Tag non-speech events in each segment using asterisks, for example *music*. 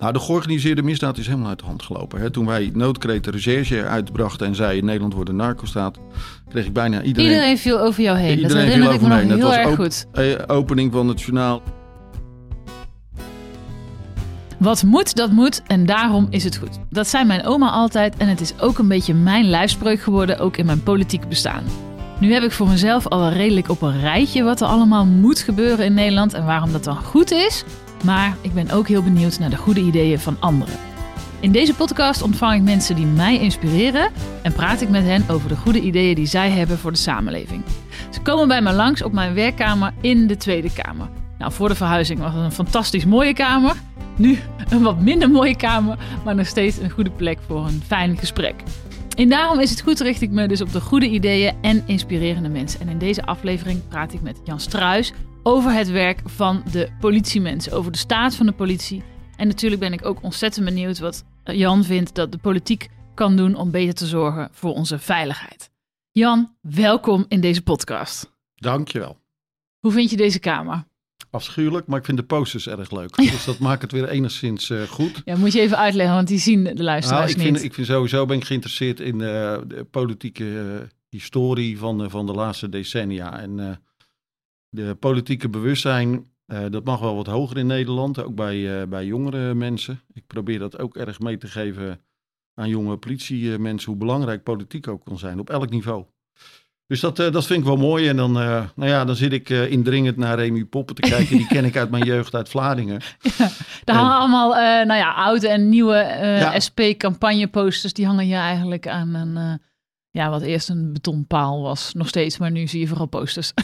Nou, de georganiseerde misdaad is helemaal uit de hand gelopen. Hè. Toen wij noodkreet de recherche uitbrachten en zei Nederland wordt een narcostaat, kreeg ik bijna iedereen... Iedereen viel over jou heen. Iedereen dat viel ik me over nog mij. Dat heel was erg ook- goed. eh, opening van het journaal. Wat moet, dat moet en daarom is het goed. Dat zei mijn oma altijd en het is ook een beetje mijn lijfspreuk geworden, ook in mijn politieke bestaan. Nu heb ik voor mezelf al redelijk op een rijtje wat er allemaal moet gebeuren in Nederland en waarom dat dan goed is. Maar ik ben ook heel benieuwd naar de goede ideeën van anderen. In deze podcast ontvang ik mensen die mij inspireren en praat ik met hen over de goede ideeën die zij hebben voor de samenleving. Ze komen bij me langs op mijn werkkamer in de Tweede Kamer. Nou, voor de verhuizing was het een fantastisch mooie kamer. Nu een wat minder mooie kamer, maar nog steeds een goede plek voor een fijn gesprek. En daarom is het goed richt ik me dus op de goede ideeën en inspirerende mensen. En in deze aflevering praat ik met Jan Struis over het werk van de politiemensen, over de staat van de politie. En natuurlijk ben ik ook ontzettend benieuwd wat Jan vindt dat de politiek kan doen om beter te zorgen voor onze veiligheid. Jan, welkom in deze podcast. Dankjewel. Hoe vind je deze kamer? Afschuwelijk, maar ik vind de posters erg leuk. Dus dat maakt het weer enigszins eh, goed. Ja, moet je even uitleggen, want die zien de Nou, luisteraars ik, niet. vind, ik vind sowieso ben ik geïnteresseerd in eh, de politieke eh, historie van, van de laatste decennia. En de politieke bewustzijn, eh, dat mag wel wat hoger in Nederland, ook bij, eh, bij jongere mensen. Ik probeer dat ook erg mee te geven aan jonge politiemensen, hoe belangrijk politiek ook kan zijn, op elk niveau. Dus dat, eh, dat vind ik wel mooi. En dan, nou ja, dan zit ik indringend naar Remy Poppen te kijken. Die ken ik uit mijn jeugd uit Vlaardingen. *laughs* Daar hangen allemaal nou ja, oude en nieuwe Ja. SP-campagneposters. Die hangen hier eigenlijk aan een, ja, wat eerst een betonpaal was. Nog steeds, maar nu zie je vooral posters. *laughs*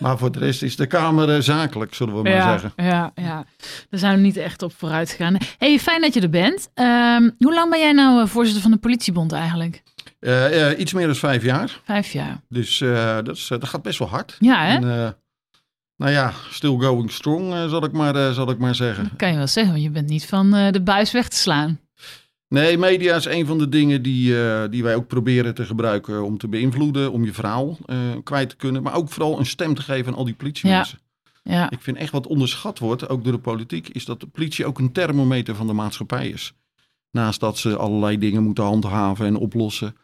Maar voor de rest is de Kamer eh, zakelijk, zullen we maar ja, zeggen. ja, ja, daar zijn we niet echt op vooruit gegaan. hey, fijn dat je er bent. Ehm, hoe lang ben jij nou eh, voorzitter van de politiebond eigenlijk? Eh, iets meer dan vijf jaar. Vijf jaar. Dus dat, is, dat gaat best wel hard. Ja, hè? En, nou ja, still going strong, zal, ik maar, zal ik maar zeggen. Dat kan je wel zeggen, want je bent niet van de buis weg te slaan. Nee, media is een van de dingen die, eh, die wij ook proberen te gebruiken om te beïnvloeden, om je verhaal eh, kwijt te kunnen. Maar ook vooral een stem te geven aan al die politiemensen. Ja, Ik vind echt wat onderschat wordt, ook door de politiek, is dat de politie ook een thermometer van de maatschappij is. Naast dat ze allerlei dingen moeten handhaven en oplossen.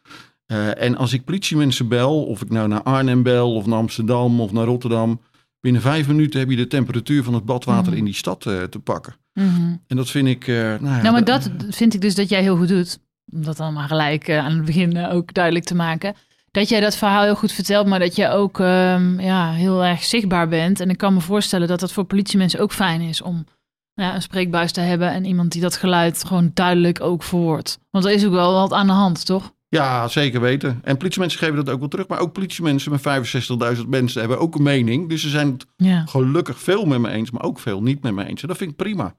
Eh, en als ik politiemensen bel, of ik nou naar Arnhem bel, of naar Amsterdam of naar Rotterdam. Binnen vijf minuten heb je de temperatuur van het badwater Mhm. in die stad eh, te pakken. Mhm. En dat vind ik. eh, nou, ja, Nou, maar dat vind ik dus dat jij heel goed doet. Om dat dan maar gelijk eh, aan het begin ook duidelijk te maken. Dat jij dat verhaal heel goed vertelt, maar dat je ook ehm, ja, heel erg zichtbaar bent. En ik kan me voorstellen dat dat voor politiemensen ook fijn is om nou ja, een spreekbuis te hebben en iemand die dat geluid gewoon duidelijk ook verwoordt. Want er is ook wel wat aan de hand, toch? Ja, zeker weten. En politiemensen geven dat ook wel terug. Maar ook politiemensen met 65.000 mensen hebben ook een mening. Dus ze zijn het Ja. gelukkig veel met me eens, maar ook veel niet met me eens. En dat vind ik prima.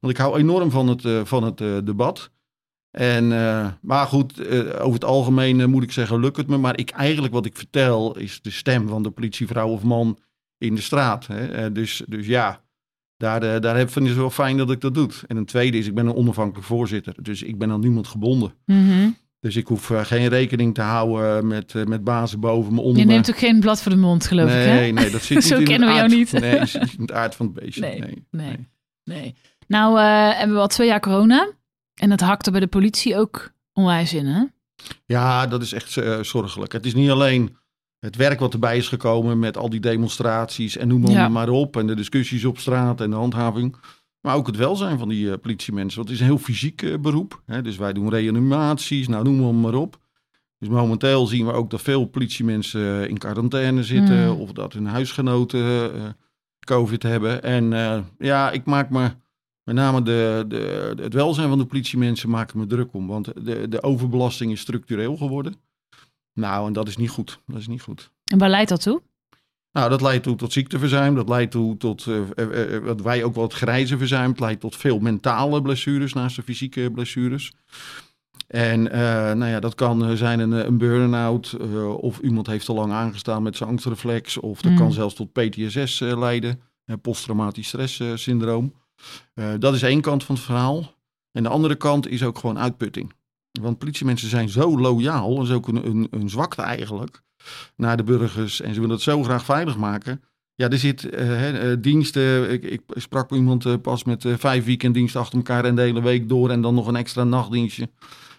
Want ik hou enorm van het, eh, van het eh, debat. En, eh, maar goed, over het algemeen moet ik zeggen, lukt het me. Maar ik, eigenlijk wat ik vertel is de stem van de politievrouw of man in de straat. Hè? Dus, dus ja, daar, daar vind ik het wel fijn dat ik dat doe. En een tweede is, ik ben een onafhankelijk voorzitter. Dus ik ben aan niemand gebonden. Mhm. Dus ik hoef eh, geen rekening te houden met, eh, met bazen boven me, onder Je neemt ook geen blad voor de mond, geloof ik, hè? Nee, nee, dat zit *laughs* Zo niet in kennen we jou niet. Nee, zit in het aard van het beestje. Nee, Nee, nee. Nee. Nou, eh, hebben we al twee jaar corona. En dat hakte bij de politie ook onwijs in, hè? Ja, dat is echt zorgelijk. Het is niet alleen het werk wat erbij is gekomen met al die demonstraties en noem maar, Ja. maar op. En de discussies op straat en de handhaving. Maar ook het welzijn van die eh, politiemensen. Want het is een heel fysiek eh, beroep. Hè? Dus wij doen reanimaties, nou noem maar, maar op. Dus momenteel zien we ook dat veel politiemensen eh, in quarantaine zitten. Mm. Of dat hun huisgenoten COVID hebben. En ja, ik maak me met name de, de, het welzijn van de politiemensen maken me druk om. Want de, de overbelasting is structureel geworden. Nou, en dat is niet goed. Dat is niet goed. En waar leidt dat toe? Nou, dat leidt toe tot ziekteverzuim. Dat leidt toe tot, eh, eh, eh, wat wij ook wel het grijze verzuim. Het leidt tot veel mentale blessures naast de fysieke blessures. En nou ja, dat kan zijn een, een burn-out. of iemand heeft te lang aangestaan met zijn angstreflex. Of dat Mm. kan zelfs tot PTSS leiden. posttraumatisch stresssyndroom. Dat is één kant van het verhaal. En de andere kant is ook gewoon uitputting. Want politiemensen zijn zo loyaal. Dat is ook een, een, een zwakte eigenlijk. Naar de burgers. En ze willen het zo graag veilig maken. Ja, er zit uh, hè, diensten. Ik, ik, sprak iemand uh, pas met uh, vijf weekenddiensten achter elkaar en de hele week door. En dan nog een extra nachtdienstje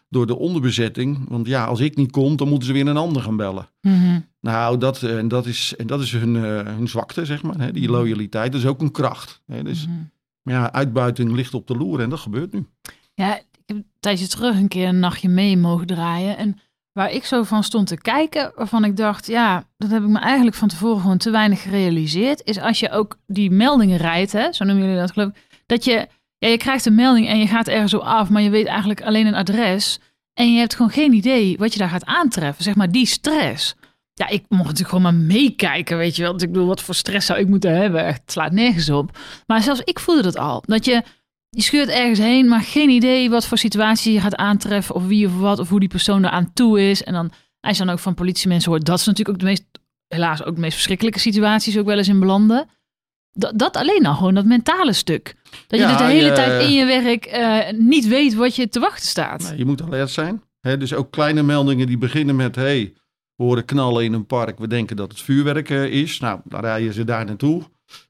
door de onderbezetting. Want ja, als ik niet kom, dan moeten ze weer een ander gaan bellen. Mhm. Nou, dat, en dat is, en dat is hun, hun zwakte, zeg maar. Hè, die loyaliteit. Dat is ook een kracht. Hè, dus Mhm. ja, uitbuiting ligt op de loer en dat gebeurt nu. Ja, een tijdje terug een keer een nachtje mee mogen draaien. En waar ik zo van stond te kijken, waarvan ik dacht, ja, dat heb ik me eigenlijk van tevoren gewoon te weinig gerealiseerd, is als je ook die meldingen rijdt, hè, zo noemen jullie dat geloof ik, dat je, ja, je krijgt een melding en je gaat ergens zo af, maar je weet eigenlijk alleen een adres en je hebt gewoon geen idee wat je daar gaat aantreffen, zeg maar die stress. Ja, ik mocht natuurlijk gewoon maar meekijken, weet je wel. Want ik bedoel, wat voor stress zou ik moeten hebben? Het slaat nergens op. Maar zelfs ik voelde dat al. Dat je, je scheurt ergens heen, maar geen idee wat voor situatie je gaat aantreffen. Of wie of wat, of hoe die persoon er aan toe is. En dan, als je dan ook van politiemensen hoort, dat is natuurlijk ook de meest, helaas ook de meest verschrikkelijke situaties ook wel eens in belanden. Dat, dat alleen al, gewoon dat mentale stuk. Dat je dus de hele je- tijd in je werk eh, niet weet wat je te wachten staat. Je moet alert zijn. Dus ook kleine meldingen die beginnen met... Hey, we horen knallen in een park. We denken dat het vuurwerk eh, is. Nou, dan rijden ze daar naartoe.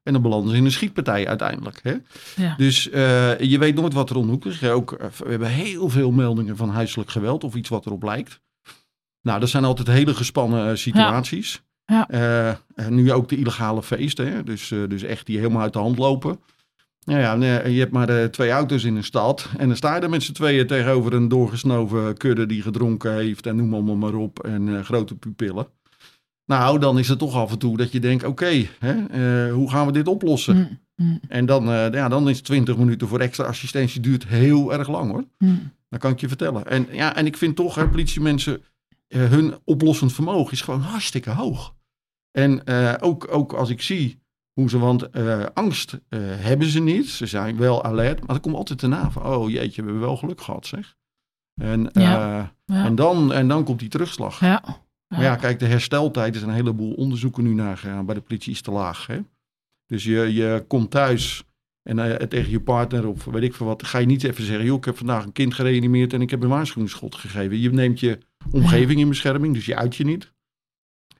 En dan belanden ze in een schietpartij uiteindelijk. Hè? Ja. Dus eh, je weet nooit wat er om hoek is. Ook, eh, we hebben heel veel meldingen van huiselijk geweld of iets wat erop lijkt. Nou, dat zijn altijd hele gespannen eh, situaties. Ja. Nu ook de illegale feesten. Hè? Dus, dus echt die helemaal uit de hand lopen. Nou ja, nee, je hebt maar twee auto's in een stad. En dan sta je er met z'n tweeën tegenover een doorgesnoven kudde die gedronken heeft. En noem allemaal maar op. En grote pupillen. Nou, dan is het toch af en toe dat je denkt: oké, eh, hoe gaan we dit oplossen? Mm, mm, En dan, eh, ja, dan is 20 minuten voor extra assistentie duurt heel erg lang hoor. mm. Dat kan ik je vertellen. En, ja, en ik vind toch, hè, politiemensen, eh, hun oplossend vermogen is gewoon hartstikke hoog. En ook, ook als ik zie hoe ze, want angst hebben ze niet. Ze zijn wel alert, maar er komt altijd erna van, oh jeetje, we hebben wel geluk gehad zeg. En, Ja. Ja. en, dan, en dan komt die terugslag. Ja. Maar ja, kijk, de hersteltijd is een heleboel onderzoeken nu naar gegaan. Bij de politie is te laag. Hè? Dus je, je komt thuis en eh, tegen je partner of weet ik veel wat, ga je niet even zeggen, joh, ik heb vandaag een kind gereanimeerd en ik heb een waarschuwingsschot gegeven. Je neemt je omgeving in bescherming, dus je uit je niet.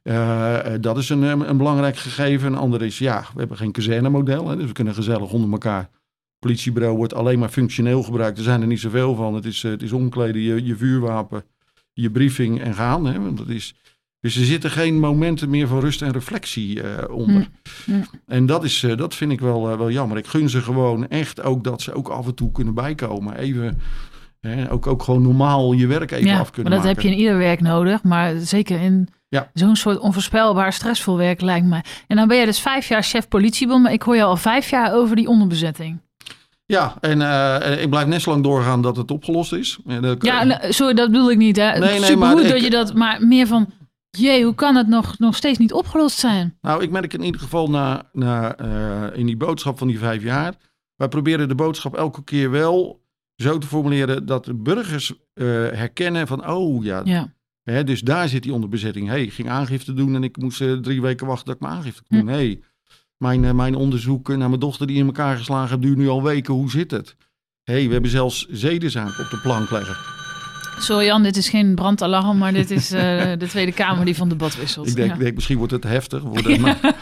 Eh, eh, dat is een, een belangrijk gegeven. Een ander is, ja, we hebben geen kazernemodel, dus we kunnen gezellig onder elkaar. Politiebureau wordt alleen maar functioneel gebruikt. Er zijn er niet zoveel van. Het is, het is omkleden, je, je vuurwapen, je briefing en gaan. Hè, want dat is, dus er zitten geen momenten meer van rust en reflectie eh, onder. En dat, is, eh, dat vind ik wel, eh, wel jammer. Ik gun ze gewoon echt ook dat ze ook af en toe kunnen bijkomen. Even, hè, ook, ook gewoon normaal je werk even ja, af kunnen maar dat maken. heb je in ieder werk nodig. Maar zeker in Ja. zo'n soort onvoorspelbaar, stressvol werk lijkt mij. En dan ben je dus vijf jaar chef politiebond. Maar ik hoor je al vijf jaar over die onderbezetting. Ja, en eh, ik blijf net zo lang doorgaan dat het opgelost is. Dat- Ja, nou, sorry, dat bedoel ik niet. Hè. Nee, nee, maar dat ik- je dat... Maar meer van... Jee, hoe kan het nog, nog steeds niet opgelost zijn? Nou, ik merk in ieder geval na, na, eh, in die boodschap van die vijf jaar. Wij proberen de boodschap elke keer wel zo te formuleren dat de burgers eh, herkennen van, oh ja, Ja. Hè, dus daar zit die onderbezetting. hey, ik ging aangifte doen en ik moest drie weken wachten dat ik mijn aangifte kon doen. hey, mijn, eh, mijn onderzoek naar mijn dochter die in elkaar geslagen heeft, duurt nu al weken. Hoe zit het? hey, we hebben zelfs zedenzaak op de plank leggen. Sorry Jan, dit is geen brandalarm, maar dit is eh, *laughs* de Tweede Kamer die van debat wisselt. Ik denk, Ja. denk misschien wordt het heftig. *laughs* Maar...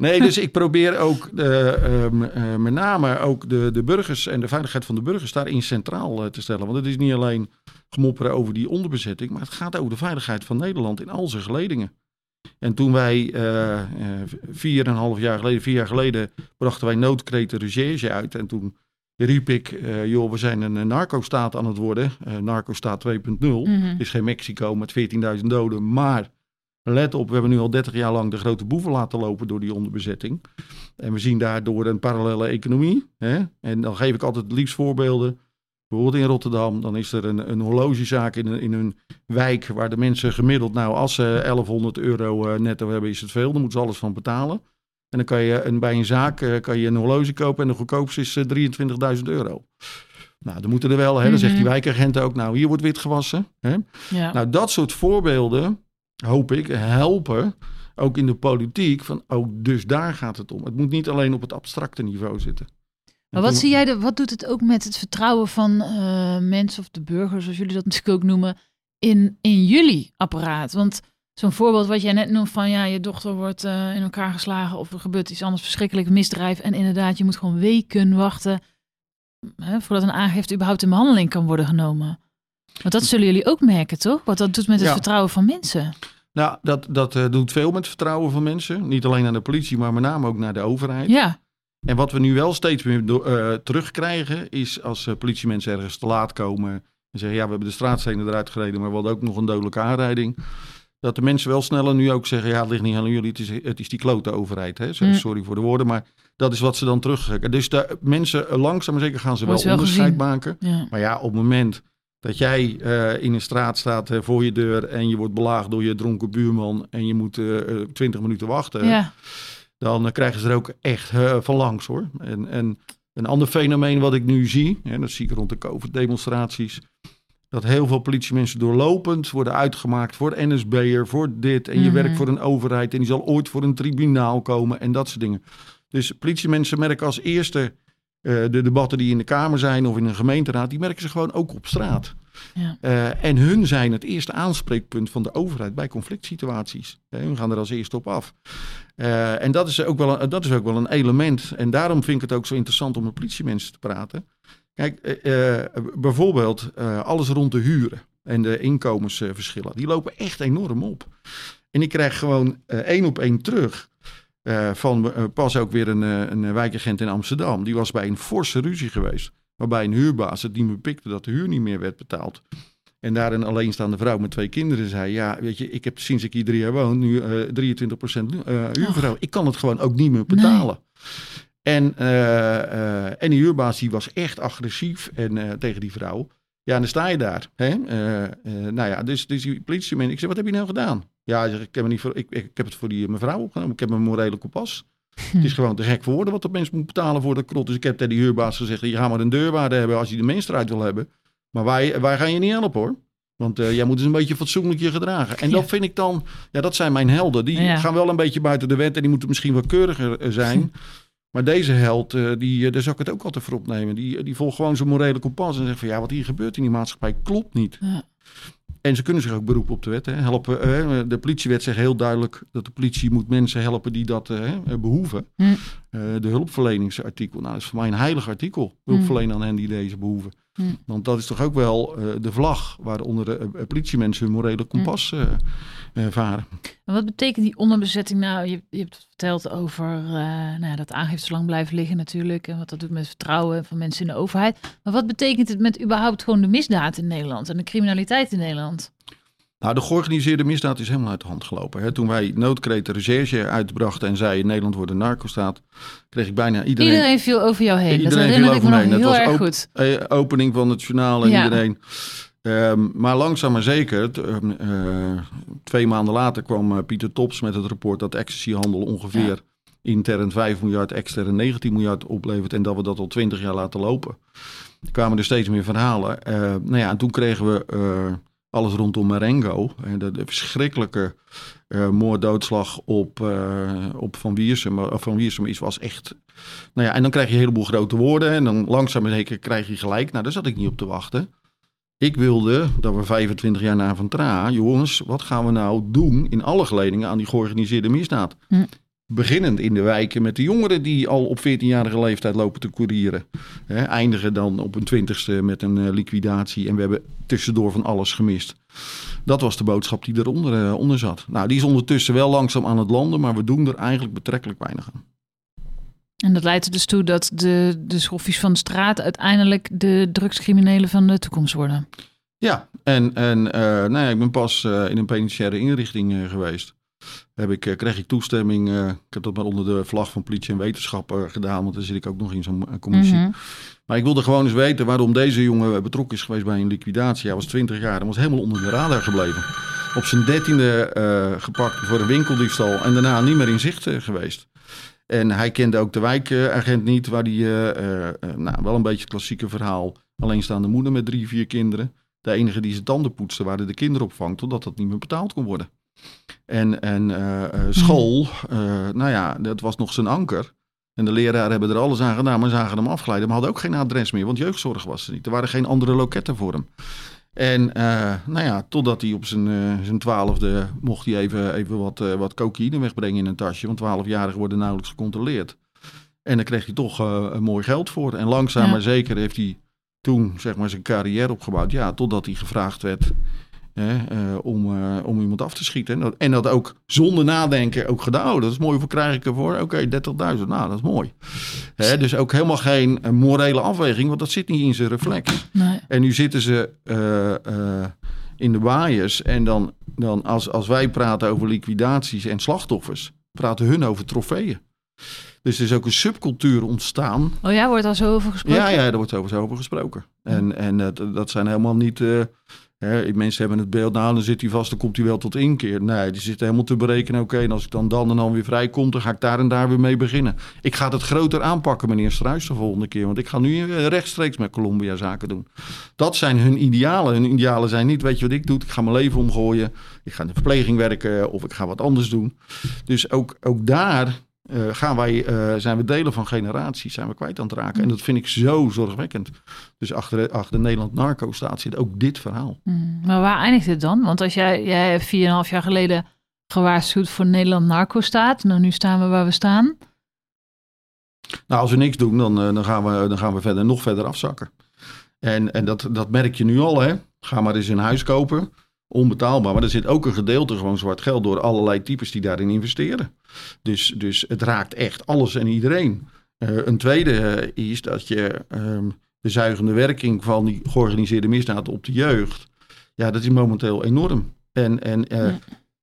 Nee, dus ik probeer ook de, ehm, eh, met name ook de, de burgers en de veiligheid van de burgers daarin centraal eh, te stellen. Want het is niet alleen gemopperen over die onderbezetting, maar het gaat over de veiligheid van Nederland in al zijn geledingen. En toen wij eh, vier en een half jaar geleden, vier jaar geleden, brachten wij noodkreten recherche uit. En toen riep ik, eh, joh, we zijn een, narco-staat aan het worden. narco-staat 2.0. Mhm. Het is geen Mexico met 14.000 doden, maar let op, we hebben nu al 30 jaar lang de grote boeven laten lopen door die onderbezetting. En we zien daardoor een parallele economie. Hè? En dan geef ik altijd het liefst voorbeelden. Bijvoorbeeld in Rotterdam, dan is er een, een horlogezaak in een, in wijk waar de mensen gemiddeld, nou als ze 1100 euro eh, netto hebben, is het veel. Dan moeten ze alles van betalen. En dan kan je een, bij een zaak eh, kan je een horloge kopen en de goedkoopste is eh, 23.000 euro. Nou, dan moeten er wel, hè, dan zegt die Mhm. wijkagent ook, nou hier wordt wit gewassen. Hè? Ja. Nou, dat soort voorbeelden, hoop ik, helpen ook in de politiek van, oh, dus daar gaat het om. Het moet niet alleen op het abstracte niveau zitten. Maar wat zie jij, de, wat doet het ook met het vertrouwen van eh, mensen of de burgers, zoals jullie dat natuurlijk ook noemen, in, in jullie apparaat? Want Zo'n voorbeeld wat jij net noemt van ja, je dochter wordt uh, in elkaar geslagen of er gebeurt iets anders verschrikkelijk misdrijf. En inderdaad, je moet gewoon weken wachten hè, voordat een aangifte überhaupt in behandeling kan worden genomen. Want dat zullen jullie ook merken, toch? Wat dat doet met het vertrouwen van mensen. Nou, dat, dat uh, doet veel met het vertrouwen van mensen. Niet alleen naar de politie, maar met name ook naar de overheid. Ja. En wat we nu wel steeds meer uh, terugkrijgen, is als uh, politiemensen ergens te laat komen en zeggen, ja, we hebben de straatstenen eruit gereden, maar we hadden ook nog een dodelijke aanrijding. Dat de mensen wel sneller nu ook zeggen, ja, het ligt niet aan jullie, het is, het is die klote overheid. Hè? Mm. Sorry voor de woorden, maar dat is wat ze dan terugkrijgen. Dus de mensen, langzaam maar zeker gaan ze wel, wel onderscheid maken. Ja. Maar ja, op het moment dat jij uh, in een straat staat uh, voor je deur en je wordt belaagd door je dronken buurman en je moet twintig minuten wachten. Ja dan krijgen ze er ook echt uh, van langs hoor. En, en een ander fenomeen wat ik nu zie, en dat zie ik rond de COVID-demonstraties, dat heel veel politiemensen doorlopend worden uitgemaakt voor NSB'er, voor dit. En je mhm. werkt voor een overheid en die zal ooit voor een tribunaal komen en dat soort dingen. Dus politiemensen merken als eerste uh, de debatten die in de Kamer zijn of in een gemeenteraad, die merken ze gewoon ook op straat. Ja. Uh, en hun zijn het eerste aanspreekpunt van de overheid bij conflict situaties. Hun gaan er als eerste op af. Uh, en dat is, ook wel een, dat is ook wel een element. En daarom vind ik het ook zo interessant om met politiemensen te praten. Kijk, bijvoorbeeld alles rond de huren en de inkomensverschillen. Die lopen echt enorm op. En ik krijg gewoon één op één terug. van pas ook weer een, een wijkagent in Amsterdam. Die was bij een forse ruzie geweest. Waarbij een huurbaas het niet meer pikte dat de huur niet meer werd betaald. En daar een alleenstaande vrouw met twee kinderen zei: Ja, weet je, ik heb sinds ik hier drie jaar woon nu uh, 23% uh, huurvrouw. Ik kan het gewoon ook niet meer betalen. En, uh, en die huurbaas die was echt agressief en, uh, tegen die vrouw. Ja, en dan sta je daar. Hè? nou ja, dus, dus die politieman, ik zei: Wat heb je nou gedaan? Ja, ik, ik, heb, niet voor, ik, ik, heb het voor die mevrouw opgenomen. Ik heb mijn morele kompas. Het is gewoon te gek voor woorden wat de mens moet betalen voor de krot. Dus ik heb tegen die huurbaas gezegd, je gaat maar een deurwaarde hebben als je de mensen eruit wil hebben. Maar wij, wij gaan je niet helpen hoor. Want uh, jij moet dus een beetje fatsoenlijk je gedragen. En dat vind ik dan, ja, dat zijn mijn helden. Die gaan wel een beetje buiten de wet en die moeten misschien wat keuriger eh, zijn. Maar deze held, uh, die, daar zou ik het ook altijd voor opnemen. Die, die volgt gewoon zijn morele kompas en zegt van ja, wat hier gebeurt in die maatschappij klopt niet. Ja. En ze kunnen zich ook beroepen op de wet. Hè. Helpen, uh, de politiewet zegt heel duidelijk dat de politie moet mensen helpen die dat uh, behoeven. Hm. Uh, de hulpverleningsartikel, nou, dat is voor mij een heilig artikel. Hm. Hulpverlenen aan hen die deze behoeven. Hm. Want dat is toch ook wel de vlag waaronder de politiemensen hun morele kompas varen. En wat betekent die onderbezetting nou? Je, je hebt verteld over nou, dat aangifte zo lang blijven liggen natuurlijk. En wat dat doet met vertrouwen van mensen in de overheid. Maar wat betekent het met überhaupt gewoon de misdaad in Nederland en de criminaliteit in Nederland? Nou, de georganiseerde misdaad is helemaal uit de hand gelopen. Hè. Toen wij noodkreet de recherche uitbrachten en zei Nederland wordt een narcostaat, kreeg ik bijna iedereen... Iedereen viel over jou heen. Iedereen dat viel over me heen. Dat was erg goed. Eh, opening van het journaal en iedereen... Um, maar langzaam maar zeker, uh, twee maanden later kwam uh, Pieter Tops met het rapport dat ecstasyhandel ongeveer intern 5 miljard, extern 19 miljard oplevert en dat we dat al 20 jaar laten lopen. Er kwamen er steeds meer verhalen. Uh, nou ja, en toen kregen we alles rondom Marengo. En de, verschrikkelijke uh, moorddoodslag op, op Van Wiersum. Van Wiersum is, was echt... Nou ja, en dan krijg je een heleboel grote woorden. En dan langzaam en krijg je gelijk. Nou, daar zat ik niet op te wachten. Ik wilde dat we 25 jaar na Van Tra, jongens, wat gaan we nou doen in alle geledingen aan die georganiseerde misdaad? Hm. Beginnend in de wijken met de jongeren die al op 14-jarige leeftijd lopen te courieren. eindigen dan op een twintigste met een uh, liquidatie en we hebben tussendoor van alles gemist. Dat was de boodschap die eronder uh, onder zat. Nou, die is ondertussen wel langzaam aan het landen, maar we doen er eigenlijk betrekkelijk weinig aan. En dat leidt er dus toe dat de, de schoffies van de straat uiteindelijk de drugscriminelen van de toekomst worden. Ja, en, en uh, nou ja, ik ben pas in een penitentiaire inrichting geweest heb ik, eh, kreeg ik toestemming. Uh, ik heb dat maar onder de vlag van politie en wetenschap uh, gedaan, want daar zit ik ook nog in zo'n commissie. Mhm. Maar ik wilde gewoon eens weten waarom deze jongen betrokken is geweest bij een liquidatie. Hij was 20 jaar en was helemaal onder de radar gebleven. Op zijn dertiende gepakt voor een winkeldiefstal en daarna niet meer in zicht geweest. En hij kende ook de wijkagent niet, waar die, nou, wel een beetje het klassieke verhaal. Alleenstaande moeder met drie, vier kinderen. De enige die zijn tanden poetste waren de kinderopvang, totdat dat niet meer betaald kon worden. En, en uh, school, uh, nou ja, dat was nog zijn anker. En de leraren hebben er alles aan gedaan, maar zagen hem afgeleiden. Maar hadden ook geen adres meer, want jeugdzorg was er niet. Er waren geen andere loketten voor hem. En uh, nou ja, totdat hij op zijn, uh, zijn twaalfde mocht hij even, even wat, uh, wat cocaïne wegbrengen in een tasje. Want twaalfjarigen worden nauwelijks gecontroleerd. En dan kreeg hij toch mooi geld voor. En langzaam ja. maar zeker heeft hij toen zeg maar, zijn carrière opgebouwd. Ja, totdat hij gevraagd werd Hè, uh, om, uh, om iemand af te schieten. En dat, en dat ook zonder nadenken ook gedaan. Oh, dat is mooi, hoeveel krijg ik ervoor? Oké, okay, 30.000. Nou, dat is mooi. Hè, dus ook helemaal geen uh, morele afweging, want dat zit niet in zijn reflex. Nee. En nu zitten ze in de waaiers. En dan, dan als, als wij praten over liquidaties en slachtoffers, praten hun over trofeeën. Dus er is ook een subcultuur ontstaan. Oh ja, wordt daar zo over gesproken? Ja, ja daar wordt over, zo over gesproken. En, en dat, dat zijn helemaal niet... Mensen hebben het beeld, nou dan zit hij vast, dan komt hij wel tot inkeer. Nee, die zitten helemaal te berekenen, oké, en als ik dan dan en dan weer vrij kom, dan ga ik daar en daar weer mee beginnen. Ik ga het groter aanpakken, meneer Struijs, de volgende keer, want ik ga nu eh, rechtstreeks met Colombia zaken doen. Dat zijn hun idealen. Hun idealen zijn niet, weet je wat ik doe, ik ga mijn leven omgooien, ik ga in de verpleging werken of ik ga wat anders doen. Dus ook, ook daar uh, gaan wij, uh, zijn we delen van generaties, zijn we kwijt aan het raken. En dat vind ik zo zorgwekkend. Dus achter, achter Nederland Narco staat zit ook dit verhaal. Mm, maar waar eindigt het dan? Want als jij, jij hebt 4,5 jaar geleden gewaarschuwd voor Nederland Narco staat. Nou, nu staan we waar we staan. Nou, als we niks doen, dan, uh, dan, gaan, we, dan gaan we verder, nog verder afzakken. En, en dat, dat merk je nu al, hè. Ga maar eens een huis kopen onbetaalbaar. Maar er zit ook een gedeelte gewoon zwart geld door allerlei types die daarin investeren. Dus, dus het raakt echt alles en iedereen. Uh, een tweede uh, is dat je um, de zuigende werking van die georganiseerde misdaad op de jeugd. Ja, dat is momenteel enorm. En, en uh, ja.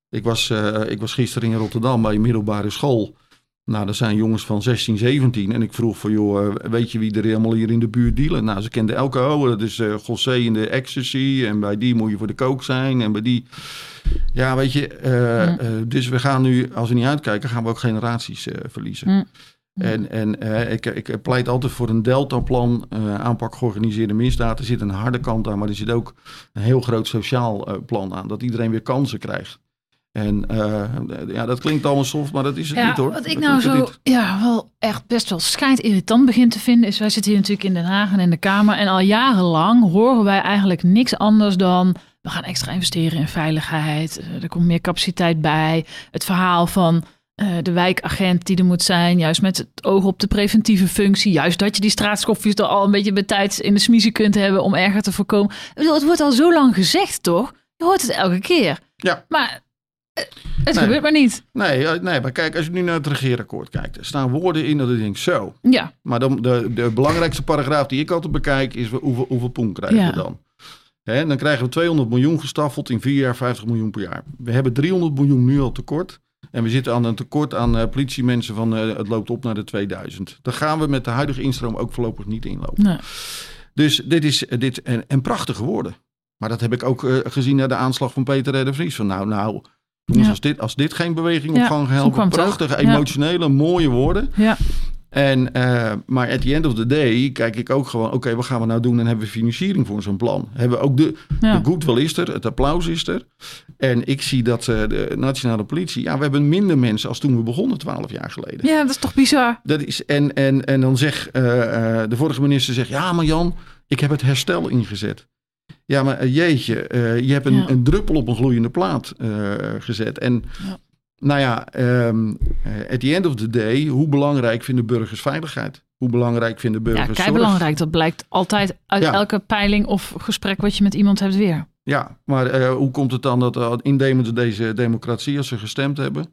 ik, was, ik was gisteren in Rotterdam bij een middelbare school. Nou, dat zijn jongens van 16, 17. En ik vroeg van, joh, weet je wie er helemaal hier in de buurt dealen? Nou, ze kenden elke oh, dat is uh, José in de ecstasy. En bij die moet je voor de kook zijn. En bij die... Ja, weet je, uh, mm. uh, dus we gaan nu, als we niet uitkijken, gaan we ook generaties verliezen. Mm. En, en ik, ik pleit altijd voor een deltaplan, aanpak georganiseerde misdaad. Er zit een harde kant aan, maar er zit ook een heel groot sociaal plan aan. Dat iedereen weer kansen krijgt. En uh, ja, dat klinkt allemaal soft, maar dat is het ja, niet hoor. Wat ik dat nou zo ja, wel echt best wel schijnt irritant begin te vinden, is wij zitten hier natuurlijk in Den Haag en in de Kamer. En al jarenlang horen wij eigenlijk niks anders dan we gaan extra investeren in veiligheid. Er komt meer capaciteit bij. Het verhaal van uh, de wijkagent die er moet zijn, juist met het oog op de preventieve functie. Juist dat je die straatschoffies er al een beetje bij tijd in de smiezen kunt hebben om erger te voorkomen. Het wordt al zo lang gezegd, toch? Je hoort het elke keer. Ja. Maar het nee. gebeurt maar niet. Nee, nee, maar kijk, als je nu naar het regeerakkoord kijkt, er staan woorden in dat ik denk zo. Ja. Maar dan, de, de belangrijkste paragraaf die ik altijd bekijk is hoeveel, hoeveel poen krijgen ja. we dan? Hè, dan krijgen we 200 miljoen gestaffeld in vier jaar, 50 miljoen per jaar. We hebben 300 miljoen nu al tekort. En we zitten aan een tekort aan uh, politiemensen van uh, het loopt op naar de 2000. Dan gaan we met de huidige instroom ook voorlopig niet inlopen. Nee. Dus dit is dit, en, en prachtige woorden. Maar dat heb ik ook uh, gezien na de aanslag van Peter R. de Vries. Van nou, nou, Jongens, als, dit, als dit geen beweging op gang helpen, prachtige, emotionele, mooie woorden. Ja. En, uh, maar at the end of the day kijk ik ook gewoon, oké, okay, wat gaan we nou doen? En hebben we financiering voor zo'n plan? Hebben we ook de, ja. de goodwill is er, het applaus is er. En ik zie dat uh, de nationale politie, ja, we hebben minder mensen als toen we begonnen, twaalf jaar geleden. Ja, dat is toch bizar? Dat is, en, en, en dan zegt uh, de vorige minister, zegt, ja, maar Jan, ik heb het herstel ingezet. Ja, maar jeetje, uh, je hebt een, ja. een, druppel op een gloeiende plaat uh, gezet. En ja. nou ja, um, at the end of the day, hoe belangrijk vinden burgers veiligheid? Hoe belangrijk vinden burgers Ja, kei belangrijk. Dat blijkt altijd uit ja. elke peiling of gesprek wat je met iemand hebt weer. Ja, maar uh, hoe komt het dan dat innemende deze democratie, als ze gestemd hebben,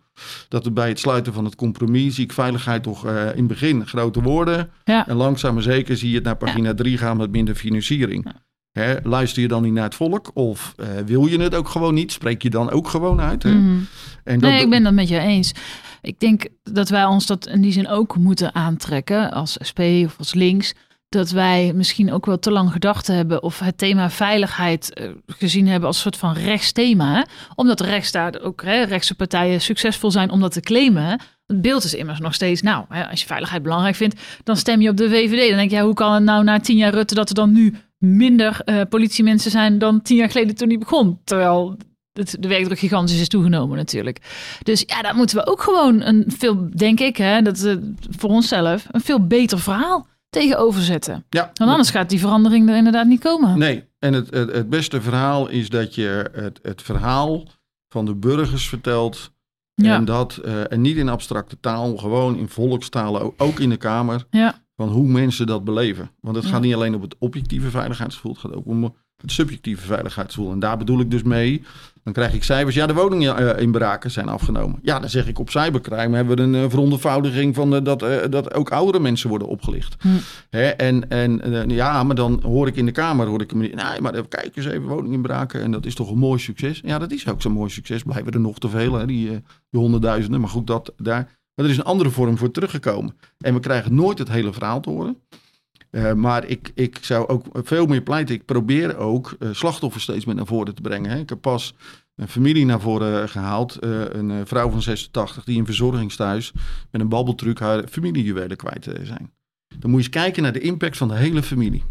dat er bij het sluiten van het compromis zie ik veiligheid toch uh, in het begin grote woorden. Ja. En langzaam maar zeker zie je het naar pagina 3 gaan met minder financiering. Ja. Hè, luister je dan niet naar het volk? Of uh, wil je het ook gewoon niet? Spreek je dan ook gewoon uit? Hè? Mm. En dat, nee, ik ben dat met je eens. Ik denk dat wij ons dat in die zin ook moeten aantrekken als SP of als links. Dat wij misschien ook wel te lang gedacht hebben of het thema veiligheid uh, gezien hebben als een soort van rechtsthema. Hè? Omdat de rechtsstaat ook hè, rechtse partijen succesvol zijn om dat te claimen. Het beeld is immers nog steeds, nou, hè, als je veiligheid belangrijk vindt, dan stem je op de VVD. Dan denk je, ja, hoe kan het nou na tien jaar Rutte dat er dan nu minder uh, politiemensen zijn dan tien jaar geleden toen hij begon. Terwijl het, de werkdruk gigantisch is toegenomen natuurlijk. Dus ja, daar moeten we ook gewoon een veel, denk ik, hè, dat uh, voor onszelf, een veel beter verhaal tegenover zetten. Ja. Want anders gaat die verandering er inderdaad niet komen. Nee, En het, het, het beste verhaal is dat je het, het verhaal van de burgers vertelt. Ja. En dat eh, en niet in abstracte taal, gewoon in volkstalen, ook in de Kamer, Ja. Van hoe mensen dat beleven. Want het Ja. gaat niet alleen om het objectieve veiligheidsgevoel, het gaat ook om het subjectieve veiligheidsgevoel. En daar bedoel ik dus mee, dan krijg ik cijfers, ja, de woninginbraken zijn afgenomen. Ja, dan zeg ik op cybercrime hebben we een uh, verondervoudiging van eh, dat, eh, dat ook oudere mensen worden opgelicht. Hm. Hè, en en eh, ja, maar dan hoor ik in de Kamer, hoor ik nee, maar kijk eens even woninginbraken en dat is toch een mooi succes. Ja, dat is ook zo'n mooi succes, blijven er nog te veel, hè, die, eh, die honderdduizenden. Maar goed, dat daar. Maar er is een andere vorm voor teruggekomen. En we krijgen nooit het hele verhaal te horen. Uh, maar ik, ik zou ook veel meer pleiten. Ik probeer ook uh, slachtoffers steeds meer naar voren te brengen. Hè. Ik heb pas een familie naar voren gehaald. Uh, een vrouw van 86 die in verzorgingstehuis met een babbeltruc haar familiejuwelen kwijt zijn. Dan moet je eens kijken naar de impact van de hele familie.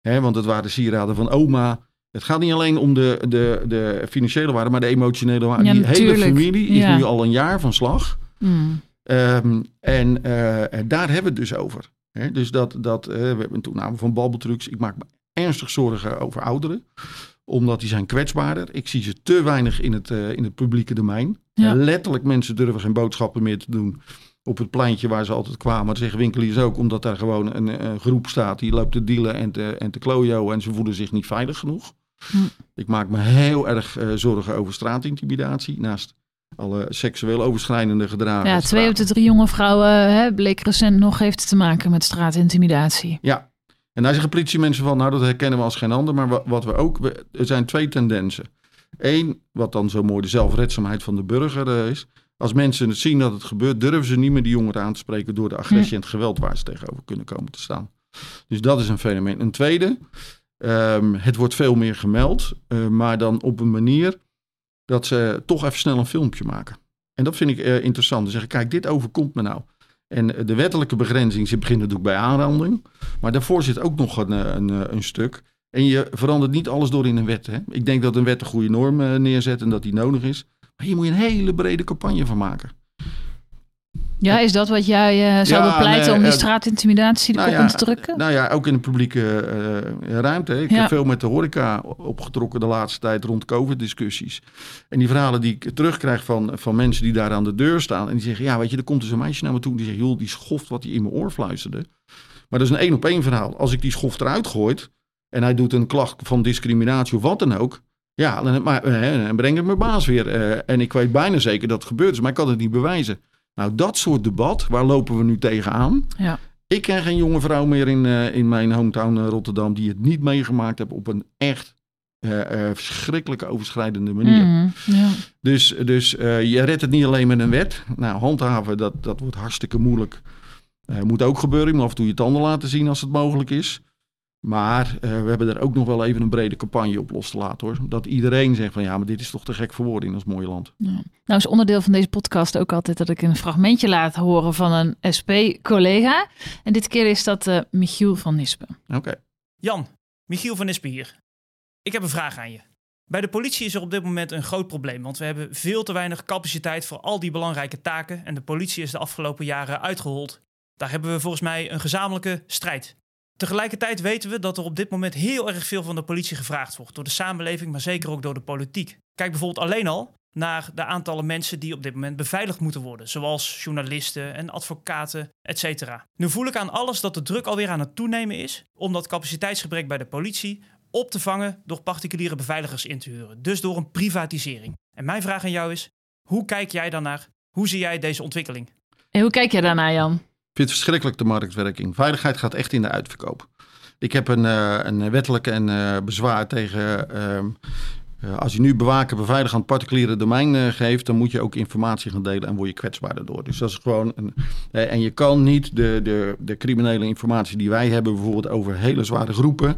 Hè, want het waren de sieraden van oma. Het gaat niet alleen om de, de, de financiële waarde, maar de emotionele waarde. Ja, Die hele familie is Ja. nu al een jaar van slag. Mm. Um, en uh, daar hebben we het dus over. He, dus dat, dat uh, we hebben een toename van babbeltrucs. Ik maak me ernstig zorgen over ouderen. Omdat die zijn kwetsbaarder. Ik zie ze te weinig in het, uh, in het publieke domein. Ja. Letterlijk mensen durven geen boodschappen meer te doen. Op het pleintje waar ze altijd kwamen. Zeggen winkeliers ook. Omdat daar gewoon een, een groep staat. Die loopt te dealen en te, en te klojo. En ze voelen zich niet veilig genoeg. Hm. Ik maak me heel erg uh, zorgen over straatintimidatie. Naast alle seksueel overschrijdende gedragen. Ja, twee op de drie jonge vrouwen hè, bleek recent nog heeft te maken met straatintimidatie. Ja, en daar zeggen politiemensen van, nou dat herkennen we als geen ander. Maar wat, we ook, we, er zijn twee tendensen. Eén, wat dan zo mooi de zelfredzaamheid van de burger uh, is. Als mensen zien dat het gebeurt, durven ze niet meer die jongeren aan te spreken door de agressie hm. en het geweld waar ze tegenover kunnen komen te staan. Dus dat is een fenomeen. Een tweede, um, het wordt veel meer gemeld, uh, maar dan op een manier dat ze toch even snel een filmpje maken. En dat vind ik uh, interessant. Ze zeggen, kijk, dit overkomt me nou. En uh, de wettelijke begrenzing, ze beginnen natuurlijk bij aanranding. Maar daarvoor zit ook nog een, een, een stuk. En je verandert niet alles door in een wet. Hè? Ik denk dat een wet een goede norm neerzet en dat die nodig is. Maar hier moet je een hele brede campagne van maken. Ja, is dat wat jij uh, zou Ja, bepleiten nee, om die eh, straatintimidatie de nou kop ja, in te drukken? Nou ja, ook in de publieke eh, ruimte. Ik Ja. heb veel met de horeca opgetrokken de laatste tijd rond COVID-discussies. En die verhalen die ik terugkrijg van, van mensen die daar aan de deur staan. En die zeggen, ja weet je, er komt dus een meisje naar me toe. Die zegt, joh, die schoft wat hij in mijn oor fluisterde. Maar dat is een één op één verhaal. Als ik die schoft eruit gooit en hij doet een klacht van discriminatie of wat dan ook. Ja, dan, maar, eh, dan breng ik mijn baas weer. eh, en ik weet bijna zeker dat het gebeurd is, maar ik kan het niet bewijzen. Nou, dat soort debat, waar lopen we nu tegenaan? Ja. Ik ken geen jonge vrouw meer in, uh, in mijn hometown uh, Rotterdam die het niet meegemaakt heeft op een echt uh, verschrikkelijke overschrijdende manier. Mm, ja. Dus, dus je redt het niet alleen met een wet. Nou, handhaven, dat, dat wordt hartstikke moeilijk. moet ook gebeuren. Je moet af en toe je tanden laten zien als het mogelijk is. Maar we hebben er ook nog wel even een brede campagne op los te laten hoor. Dat iedereen zegt van ja, maar dit is toch te gek voor woorden in ons mooie land. Ja. Nou is onderdeel van deze podcast ook altijd dat ik een fragmentje laat horen van een SP-collega. En dit keer is dat uh, Michiel van Nispen. Oké. Okay. Jan, Michiel van Nispen hier. Ik heb een vraag aan je. Bij de politie is er op dit moment een groot probleem, want we hebben veel te weinig capaciteit voor al die belangrijke taken en de politie is de afgelopen jaren uitgehold. Daar hebben we volgens mij een gezamenlijke strijd. Tegelijkertijd weten we dat er op dit moment heel erg veel van de politie gevraagd wordt. Door de samenleving, maar zeker ook door de politiek. Kijk bijvoorbeeld alleen al naar de aantallen mensen die op dit moment beveiligd moeten worden. Zoals journalisten en advocaten, etc. Nu voel ik aan alles dat de druk alweer aan het toenemen is... om dat capaciteitsgebrek bij de politie op te vangen door particuliere beveiligers in te huren. Dus door een privatisering. En mijn vraag aan jou is, hoe kijk jij daarnaar? Hoe zie jij deze ontwikkeling? En hoe kijk jij daarnaar, Jan? Vind het verschrikkelijk de marktwerking. Veiligheid gaat echt in de uitverkoop. Ik heb een, uh, een wettelijk en uh, bezwaar tegen. Uh, als je nu bewaken, beveiligen aan het particuliere domein eh, geeft, dan moet je ook informatie gaan delen en word je kwetsbaar daardoor. Dus dat is gewoon. Een, en je kan niet de, de, de criminele informatie die wij hebben, bijvoorbeeld over hele zware groepen.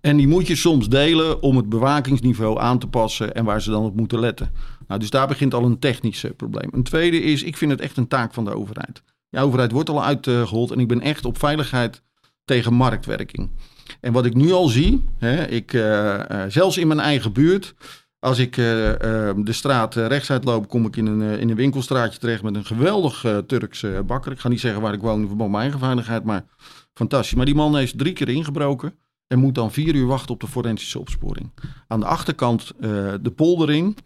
En die moet je soms delen om het bewakingsniveau aan te passen en waar ze dan op moeten letten. Nou, dus daar begint al een technisch probleem. Een tweede is, ik vind het echt een taak van de overheid. De overheid wordt al uitgehold en ik ben echt op veiligheid tegen marktwerking. En wat ik nu al zie, hè, ik, uh, uh, zelfs in mijn eigen buurt, als ik uh, de straat rechtsuit loop, kom ik in een, in een winkelstraatje terecht met een geweldig Turkse bakker. Ik ga niet zeggen waar ik woon met mijn eigen veiligheid, maar fantastisch. Maar die man heeft drie keer ingebroken. en moet dan vier uur wachten op de forensische opsporing. Aan de achterkant de polder in.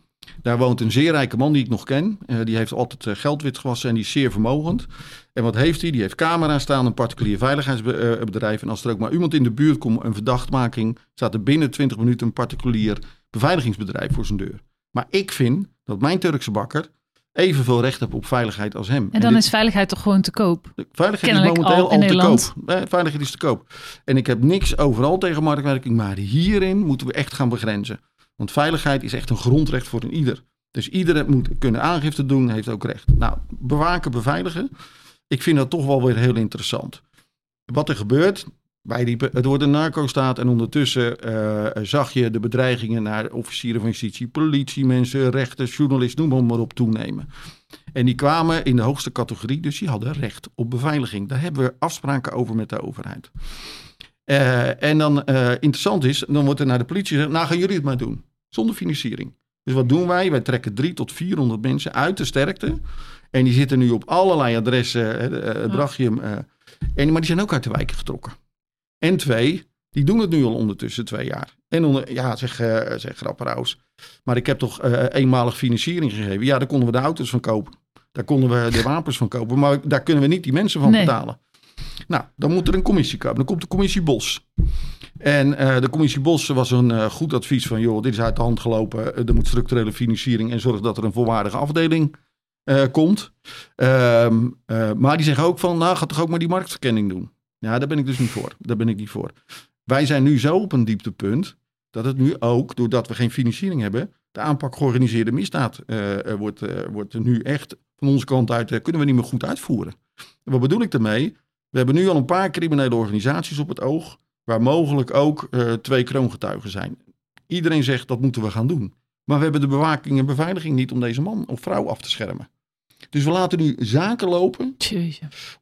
Daar woont een zeer rijke man die ik nog ken. Uh, die heeft altijd uh, geld wit gewassen en die is zeer vermogend. En wat heeft hij? Die heeft camera's staan, een particulier veiligheidsbedrijf. En als er ook maar iemand in de buurt komt, een verdachtmaking, staat er binnen 20 minuten een particulier beveiligingsbedrijf voor zijn deur. Maar ik vind dat mijn Turkse bakker evenveel recht heeft op veiligheid als hem. En dan is veiligheid toch gewoon te koop? veiligheid is momenteel al, te koop. veiligheid is te koop. En ik heb niks overal tegen marktwerking, maar hierin moeten we echt gaan begrenzen. Want veiligheid is echt een grondrecht voor een ieder. Dus iedereen moet kunnen aangifte doen, heeft ook recht. Nou, bewaken, beveiligen. Ik vind dat toch wel weer heel interessant. Wat er gebeurt, wij riepen, het wordt een narco-staat. En ondertussen uh, zag je de bedreigingen naar officieren van justitie, politiemensen, rechters, journalisten, noem maar op, toenemen. En die kwamen in de hoogste categorie, dus die hadden recht op beveiliging. Daar hebben we afspraken over met de overheid. Uh, en dan uh, interessant is, dan wordt er naar de politie gezegd, nou gaan jullie het maar doen. Zonder financiering. Dus wat doen wij? Wij trekken drie tot 400 mensen uit de sterkte. En die zitten nu op allerlei adressen, uh, Brachium. en, maar die zijn ook uit de wijken getrokken. En twee, die doen het nu al ondertussen twee jaar. En onder, ja, zeg, zeg Grapperhaus. Maar ik heb toch eenmalig financiering gegeven. Ja, daar konden we de auto's van kopen. Daar konden we de wapens van kopen. Maar daar kunnen we niet die mensen van betalen. Nou, dan moet er een commissie komen. Dan komt de commissie Bos. En uh, de commissie Bos was een uh, goed advies van... joh, dit is uit de hand gelopen. er moet structurele financiering... en zorg dat er een volwaardige afdeling komt. Ehm, maar die zeggen ook van... nou, ga toch ook maar die marktverkenning doen. Ja, daar ben ik dus niet voor. Daar ben ik niet voor. Wij zijn nu zo op een dieptepunt dat het nu ook, doordat we geen financiering hebben, de aanpak georganiseerde misdaad wordt, wordt nu echt van onze kant uit, kunnen we niet meer goed uitvoeren. En wat bedoel ik daarmee? We hebben nu al een paar criminele organisaties op het oog, waar mogelijk ook twee kroongetuigen zijn. Iedereen zegt dat moeten we gaan doen. Maar we hebben de bewaking en beveiliging niet om deze man of vrouw af te schermen. Dus we laten nu zaken lopen.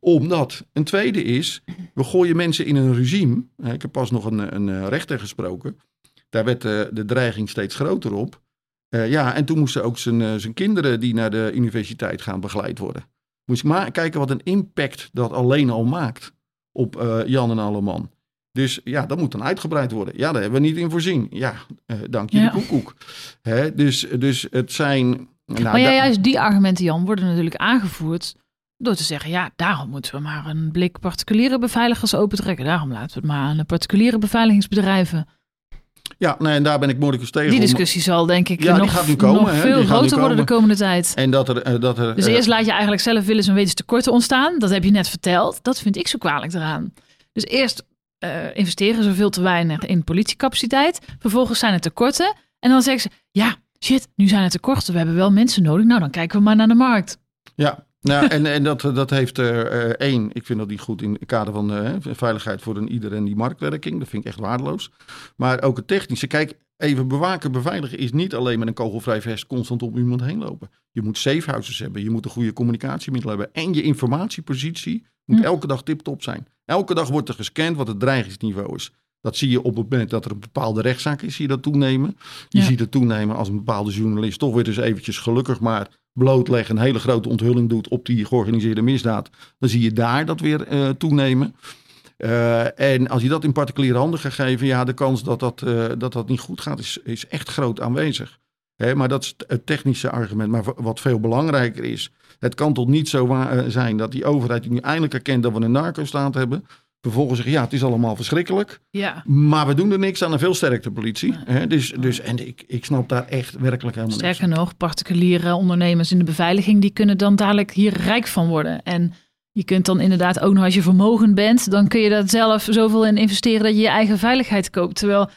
Omdat. Een tweede is, we gooien mensen in een regime. Ik heb pas nog een, een rechter gesproken. Daar werd de, de dreiging steeds groter op. Uh, ja, en toen moesten ook zijn, zijn kinderen die naar de universiteit gaan begeleid worden. Moest ik maar kijken wat een impact dat alleen al maakt op uh, Jan en Alleman. Dus ja, dat moet dan uitgebreid worden. Ja, daar hebben we niet in voorzien. Ja, dank je ja. de koekoek. Hè, dus, dus het zijn nou, maar ja, juist die argumenten, Jan, worden natuurlijk aangevoerd door te zeggen, ja, daarom moeten we maar een blik particuliere beveiligers opentrekken. Daarom laten we het maar aan de particuliere beveiligingsbedrijven. Ja, nee, en daar ben ik moeilijk tegen. Die discussie zal denk ik ja, nog, gaat nu komen, nog veel groter worden de komende tijd. En dat er, uh, dat er, dus uh, eerst laat je eigenlijk zelf willen en wetens tekorten ontstaan. Dat heb je net verteld. Dat vind ik zo kwalijk eraan. Dus eerst uh, investeren ze veel te weinig in politiecapaciteit. Vervolgens zijn er tekorten. En dan zeggen ze, ja, shit, nu zijn het tekorten. We hebben wel mensen nodig. Nou, dan kijken we maar naar de markt. Ja, nou, en, en dat, dat heeft er uh, één, ik vind dat niet goed in het kader van uh, veiligheid voor een ieder en die marktwerking. Dat vind ik echt waardeloos. Maar ook het technische. Kijk, even bewaken, beveiligen is niet alleen met een kogelvrij vest constant om iemand heen lopen. Je moet safehouses hebben, je moet een goede communicatiemiddel hebben. En je informatiepositie moet hm. elke dag tip-top zijn. Elke dag wordt er gescand wat het dreigingsniveau is. Dat zie je op het moment dat er een bepaalde rechtszaak is, zie je dat toenemen. Je ziet het toenemen als een bepaalde journalist toch weer eens eventjes gelukkig maar blootleggen, een hele grote onthulling doet op die georganiseerde misdaad. Dan zie je daar dat weer uh, toenemen. Uh, en als je dat in particuliere handen gaat geven, ja, de kans dat dat, uh, dat, dat niet goed gaat, is, is echt groot aanwezig. Hè, maar dat is het technische argument. Maar wat veel belangrijker is, het kan toch niet zo zijn dat die overheid die nu eindelijk erkent dat we een narco-staat hebben, vervolgens zeggen, ja, het is allemaal verschrikkelijk. Ja. Maar we doen er niks aan een veel sterkte politie. Hè? Dus, dus, en ik, ik snap daar echt werkelijk helemaal Sterker nog, particuliere ondernemers in de beveiliging, die kunnen dan dadelijk hier rijk van worden. En je kunt dan inderdaad ook nog, als je vermogend bent, dan kun je daar zelf zoveel in investeren dat je je eigen veiligheid koopt. Terwijl,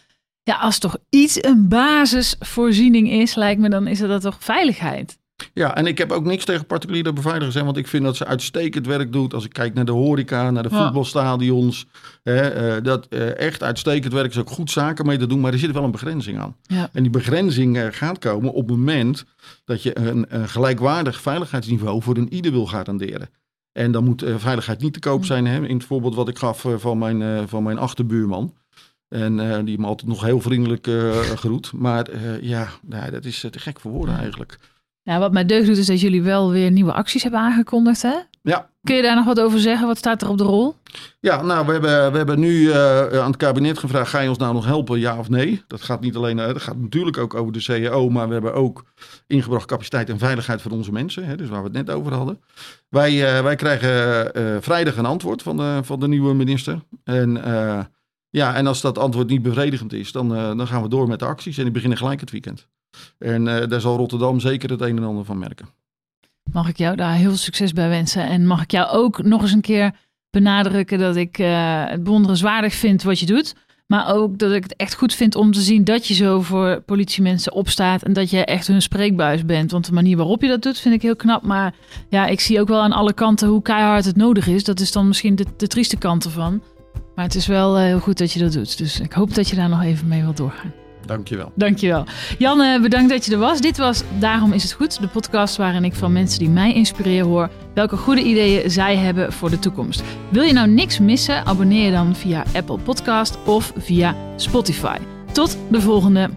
ja, als toch iets een basisvoorziening is, lijkt me, dan is dat toch veiligheid. Ja, en ik heb ook niks tegen particuliere beveiligers. Hè, want ik vind dat ze uitstekend werk doet. Als ik kijk naar de horeca, naar de ja. voetbalstadions. Hè, uh, dat uh, echt uitstekend werk is ook goed zaken mee te doen. Maar er zit wel een begrenzing aan. Ja. En die begrenzing uh, gaat komen op het moment dat je een, een, gelijkwaardig veiligheidsniveau voor een ieder wil garanderen. En dan moet veiligheid niet te koop zijn. Hè, in het voorbeeld wat ik gaf van, mijn, van mijn achterbuurman. En die me altijd nog heel vriendelijk groet. Maar ja, nou, dat is te gek voor woorden eigenlijk. Ja, wat mij deugd doet is dat jullie wel weer nieuwe acties hebben aangekondigd. Hè? Ja. Kun je daar nog wat over zeggen? Wat staat er op de rol? Ja, nou, we hebben, we hebben nu eh, aan het kabinet gevraagd: ga je ons nou nog helpen, ja of nee? Dat gaat niet alleen, uh, dat gaat natuurlijk ook over de CEO, maar we hebben ook ingebracht capaciteit en veiligheid voor onze mensen. Hè, dus waar we het net over hadden. Wij, uh, wij krijgen vrijdag een antwoord van de, van de nieuwe minister. En, ja, en als dat antwoord niet bevredigend is, dan, dan gaan we door met de acties en die beginnen gelijk het weekend. En daar zal Rotterdam zeker het een en ander van merken. Mag ik jou daar heel veel succes bij wensen? En mag ik jou ook nog eens een keer benadrukken dat ik uh, het bewonderenswaardig vind wat je doet. Maar ook dat ik het echt goed vind om te zien dat je zo voor politiemensen opstaat. En dat je echt hun spreekbuis bent. Want de manier waarop je dat doet vind ik heel knap. Maar ja, ik zie ook wel aan alle kanten hoe keihard het nodig is. Dat is dan misschien de, de trieste kant ervan. Maar het is wel uh, heel goed dat je dat doet. Dus ik hoop dat je daar nog even mee wilt doorgaan. Dankjewel. Dankjewel. Jan, bedankt dat je er was. Dit was Daarom is het goed, de podcast waarin ik van mensen die mij inspireren hoor welke goede ideeën zij hebben voor de toekomst. Wil je nou niks missen? Abonneer je dan via Apple Podcast of via Spotify. Tot de volgende.